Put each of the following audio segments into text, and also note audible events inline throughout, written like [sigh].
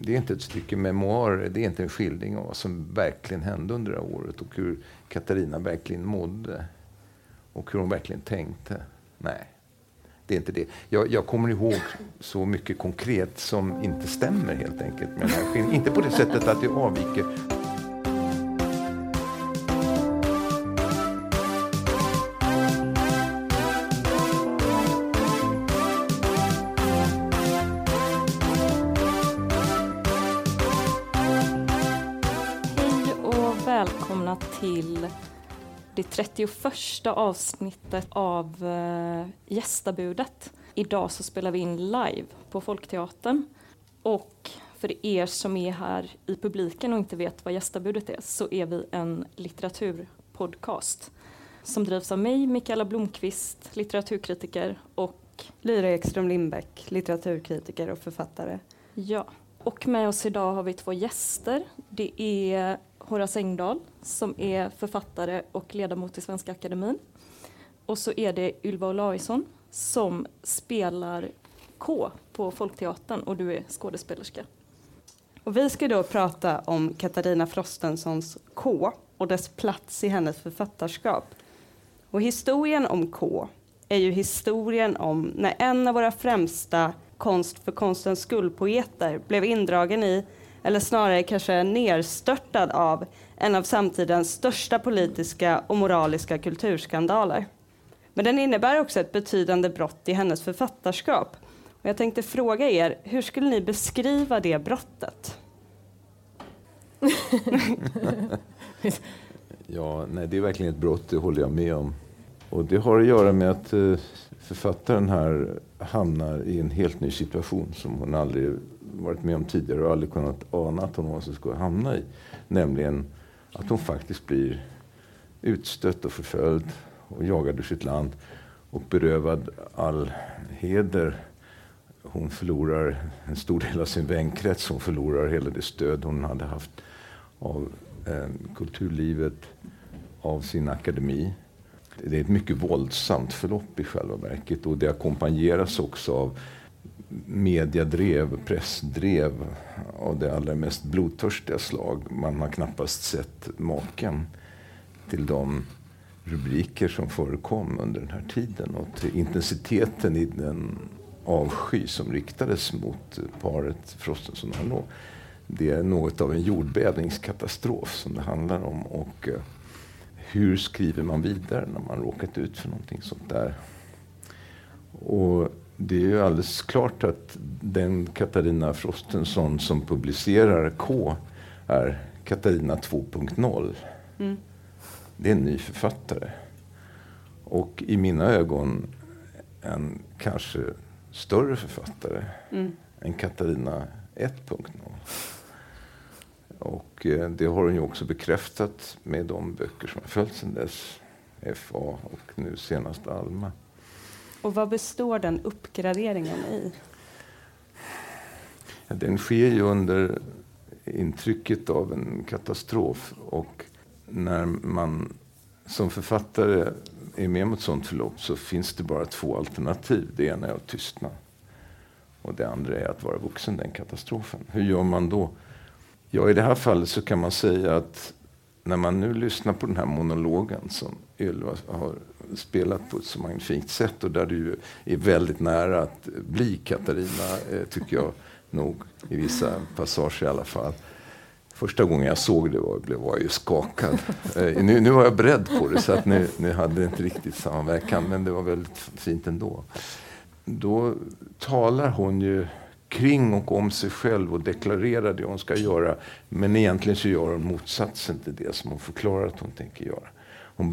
Det är inte ett stycke memoarer, det är inte en skildring av vad som verkligen hände under det här året och hur Katarina verkligen mådde. Och hur hon verkligen tänkte. Nej, det är inte det. Jag, jag kommer ihåg så mycket konkret som inte stämmer helt enkelt med den här skildringen. Inte på det sättet att det avviker. Till det 31 avsnittet av uh, Gästabudet. Idag så spelar vi in live på Folkteatern. Och för er som är här i publiken och inte vet vad Gästabudet är så är vi en litteraturpodcast som drivs av mig, Mikaela Blomqvist, litteraturkritiker och Lyra Ekström Lindbäck, litteraturkritiker och författare. Ja, och med oss idag har vi två gäster. Det är Horace Engdahl som är författare och ledamot i Svenska Akademin. Och så är det Ylva Olausson som spelar K på Folkteatern och du är skådespelerska. Och vi ska då prata om Katarina Frostensons K och dess plats i hennes författarskap. Och historien om K är ju historien om när en av våra främsta konst för konstens skull poeter blev indragen i, eller snarare kanske nerstörtad av, en av samtidens största politiska och moraliska kulturskandaler. Men den innebär också ett betydande brott i hennes författarskap. Och jag tänkte fråga er, hur skulle ni beskriva det brottet? [laughs] Ja, nej, det är verkligen ett brott, det håller jag med om. Och det har att göra med att eh, författaren här hamnar i en helt ny situation som hon aldrig varit med om tidigare och aldrig kunnat ana att hon någonsin skulle hamna i. Nämligen att hon faktiskt blir utstött och förföljd och jagad ur sitt land och berövad all heder. Hon förlorar en stor del av sin vänkrets. Hon förlorar hela det stöd hon hade haft av eh, kulturlivet, av sin akademi. Det är ett mycket våldsamt förlopp i själva verket och det ackompanjeras också av mediadrev, pressdrev av det allra mest blodtörstiga slag. Man har knappast sett maken till de rubriker som förekom under den här tiden och till intensiteten i den avsky som riktades mot paret Frostenson och Hallå. Det är något av en jordbävningskatastrof som det handlar om. Och eh, hur skriver man vidare när man råkat ut för någonting sånt där? Och det är ju alldeles klart att den Katarina Frostenson som publicerar K är Katarina 2.0. Mm. Det är en ny författare. Och i mina ögon en kanske större författare Mm. än Katarina 1.0. Och eh, det har hon ju också bekräftat med de böcker som har följt sedan dess. FA och nu senast Alma. Och vad består den uppgraderingen i? Ja, den sker ju under intrycket av en katastrof. Och när man som författare är med om ett sånt förlopp så finns det bara två alternativ. Det ena är att tystna. Och det andra är att vara vuxen den katastrofen. Hur gör man då? Ja, i det här fallet så kan man säga att när man nu lyssnar på den här monologen som Ylva har spelat på ett så magnifikt sätt och där du är väldigt nära att bli Katarina, eh, tycker jag, nog i vissa passager i alla fall. Första gången jag såg det var, blev, var jag ju skakad. Eh, nu, nu var jag beredd på det så att nu, nu hade det inte riktigt samma verkan men det var väldigt fint ändå. Då talar hon ju kring och om sig själv och deklarerar det hon ska göra. Men egentligen så gör hon motsatsen till det som hon förklarar att hon tänker göra. Hon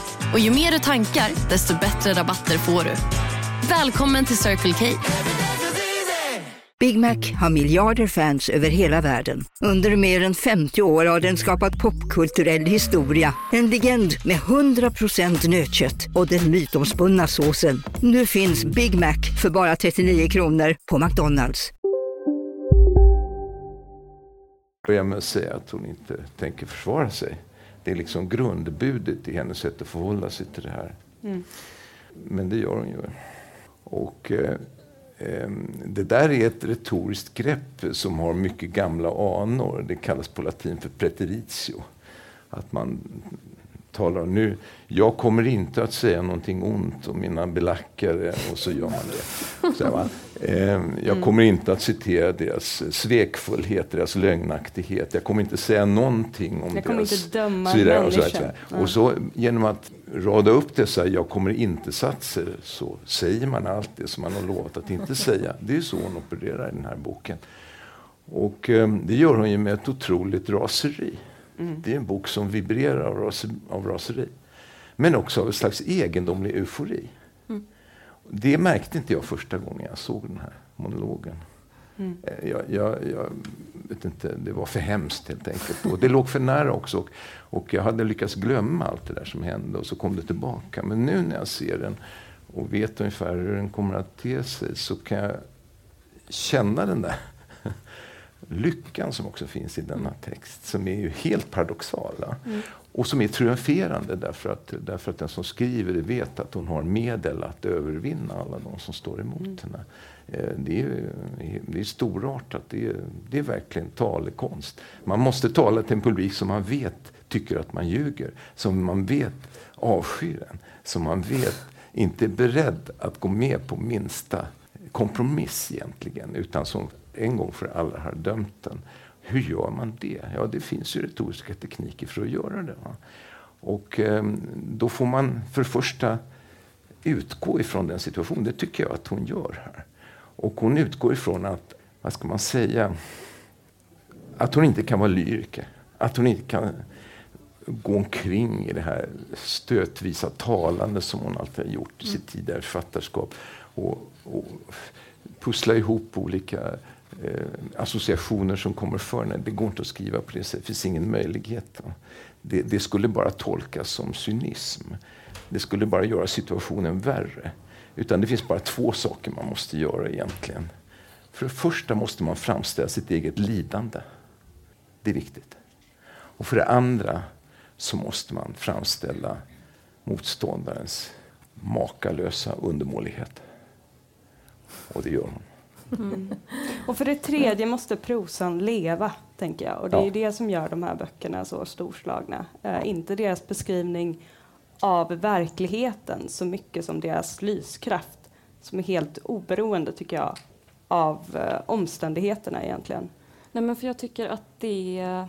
Och ju mer du tankar, desto bättre rabatter får du. Välkommen till Circle K. Big Mac har miljarder fans över hela världen. Under mer än 50 år har den skapat popkulturell historia. En legend med 100% nötkött och den mytomspunna såsen. Nu finns Big Mac för bara 39 kronor på McDonalds. börja med att säga att hon inte tänker försvara sig. Det är liksom grundbudet i hennes sätt att förhålla sig till det här. Men det gör hon ju. Och eh, ehm, det där är ett retoriskt grepp som har mycket gamla anor. Det kallas på latin för preteritio. Att man talar nu, jag kommer inte att säga någonting ont om mina belackare och så gör man det. Så va? Ehm, jag kommer inte att citera deras svekfullhet, deras lögnaktighet. Jag kommer inte säga någonting om Jag kommer deras... inte döma vidare, och, så, så här. och så genom att rada upp dessa jag kommer inte-satser så säger man allt det som man har lovat att inte säga. Det är så hon opererar i den här boken. Och eh, det gör hon ju med ett otroligt raseri. Det är en bok som vibrerar av, ras av raseri. Men också av en slags egendomlig eufori. Det märkte inte jag första gången jag såg den här monologen. Eh, Jag, jag, jag vet inte, det var för hemskt helt enkelt. Och det låg för nära också. Och, och jag hade lyckats glömma allt det där som hände och så kom det tillbaka. Men nu när jag ser den och vet ungefär hur den kommer att te sig så kan jag känna den där lyckan som också finns i denna text, som är ju helt paradoxal. va? Och som är triumferande därför att, därför att den som skriver det vet att hon har medel att övervinna alla de som står emot henne. Eh, Det är, det är storartat, det är, det är verkligen talekonst. Man måste tala till en publik som man vet tycker att man ljuger, som man vet avskyr en, som man vet inte är beredd att gå med på minsta kompromiss egentligen, utan som en gång för alla har dömt den. Hur gör man det? Ja, det finns ju retoriska tekniker för att göra det. Va? Och eh, då får man för första utgå ifrån den situationen. Det tycker jag att hon gör här. Och hon utgår ifrån att, vad ska man säga, att hon inte kan vara lyriker. Att hon inte kan gå omkring i det här stötvisa talande som hon alltid har gjort i sitt tidigare författarskap. Och, och pussla ihop olika eh, associationer som kommer för henne. Det går inte att skriva på det sättet. Det finns ingen möjlighet. Det, det skulle bara tolkas som cynism. Det skulle bara göra situationen värre. Utan det finns bara två saker man måste göra egentligen. För det första måste man framställa sitt eget lidande. Det är viktigt. Och för det andra så måste man framställa motståndarens makalösa undermålighet. Och det gör hon. Och för det tredje måste prosan leva, tänker jag. Och det Ja. är det som gör de här böckerna så storslagna. Eh, inte deras beskrivning av verkligheten så mycket som deras lyskraft som är helt oberoende, tycker jag, av eh, omständigheterna egentligen. Nej, men för jag tycker att det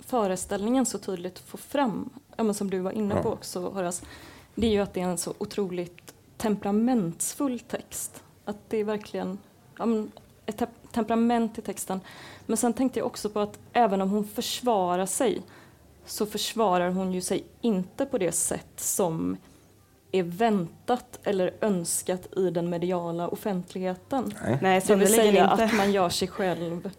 föreställningen så tydligt får fram, ja, men som du var inne på Ja. också Horace, det är ju att det är en så otroligt temperamentsfull text. Att det är verkligen ja, men ett te- temperament i texten. Men sen tänkte jag också på att även om hon försvarar sig så försvarar hon ju sig inte på det sätt som är väntat eller önskat i den mediala offentligheten. Nej, Nej, Det vill säga inte. att man gör sig själv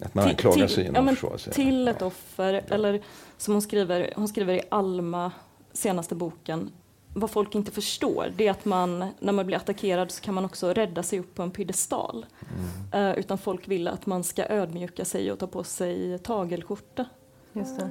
att man till- anklagar till- sig ja, genom men att till ett Ja. offer. Eller som hon skriver, hon skriver i Alma, senaste boken, vad folk inte förstår det är att man, när man blir attackerad så kan man också rädda sig upp på en piedestal. Mm. Uh, utan folk vill att man ska ödmjuka sig och ta på sig tagelskjorta. Just det.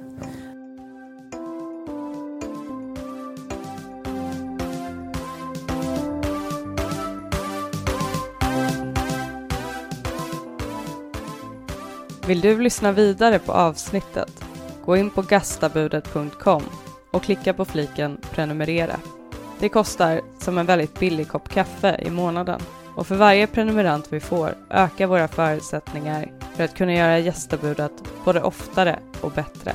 Vill du lyssna vidare på avsnittet? Gå in på gastabudet.com och klicka på fliken prenumerera. Det kostar som en väldigt billig kopp kaffe i månaden och för varje prenumerant vi får ökar våra förutsättningar för att kunna göra gästabudet både oftare och bättre.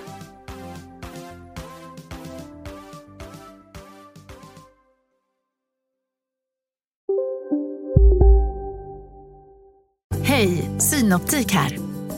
Hej, Synoptik här.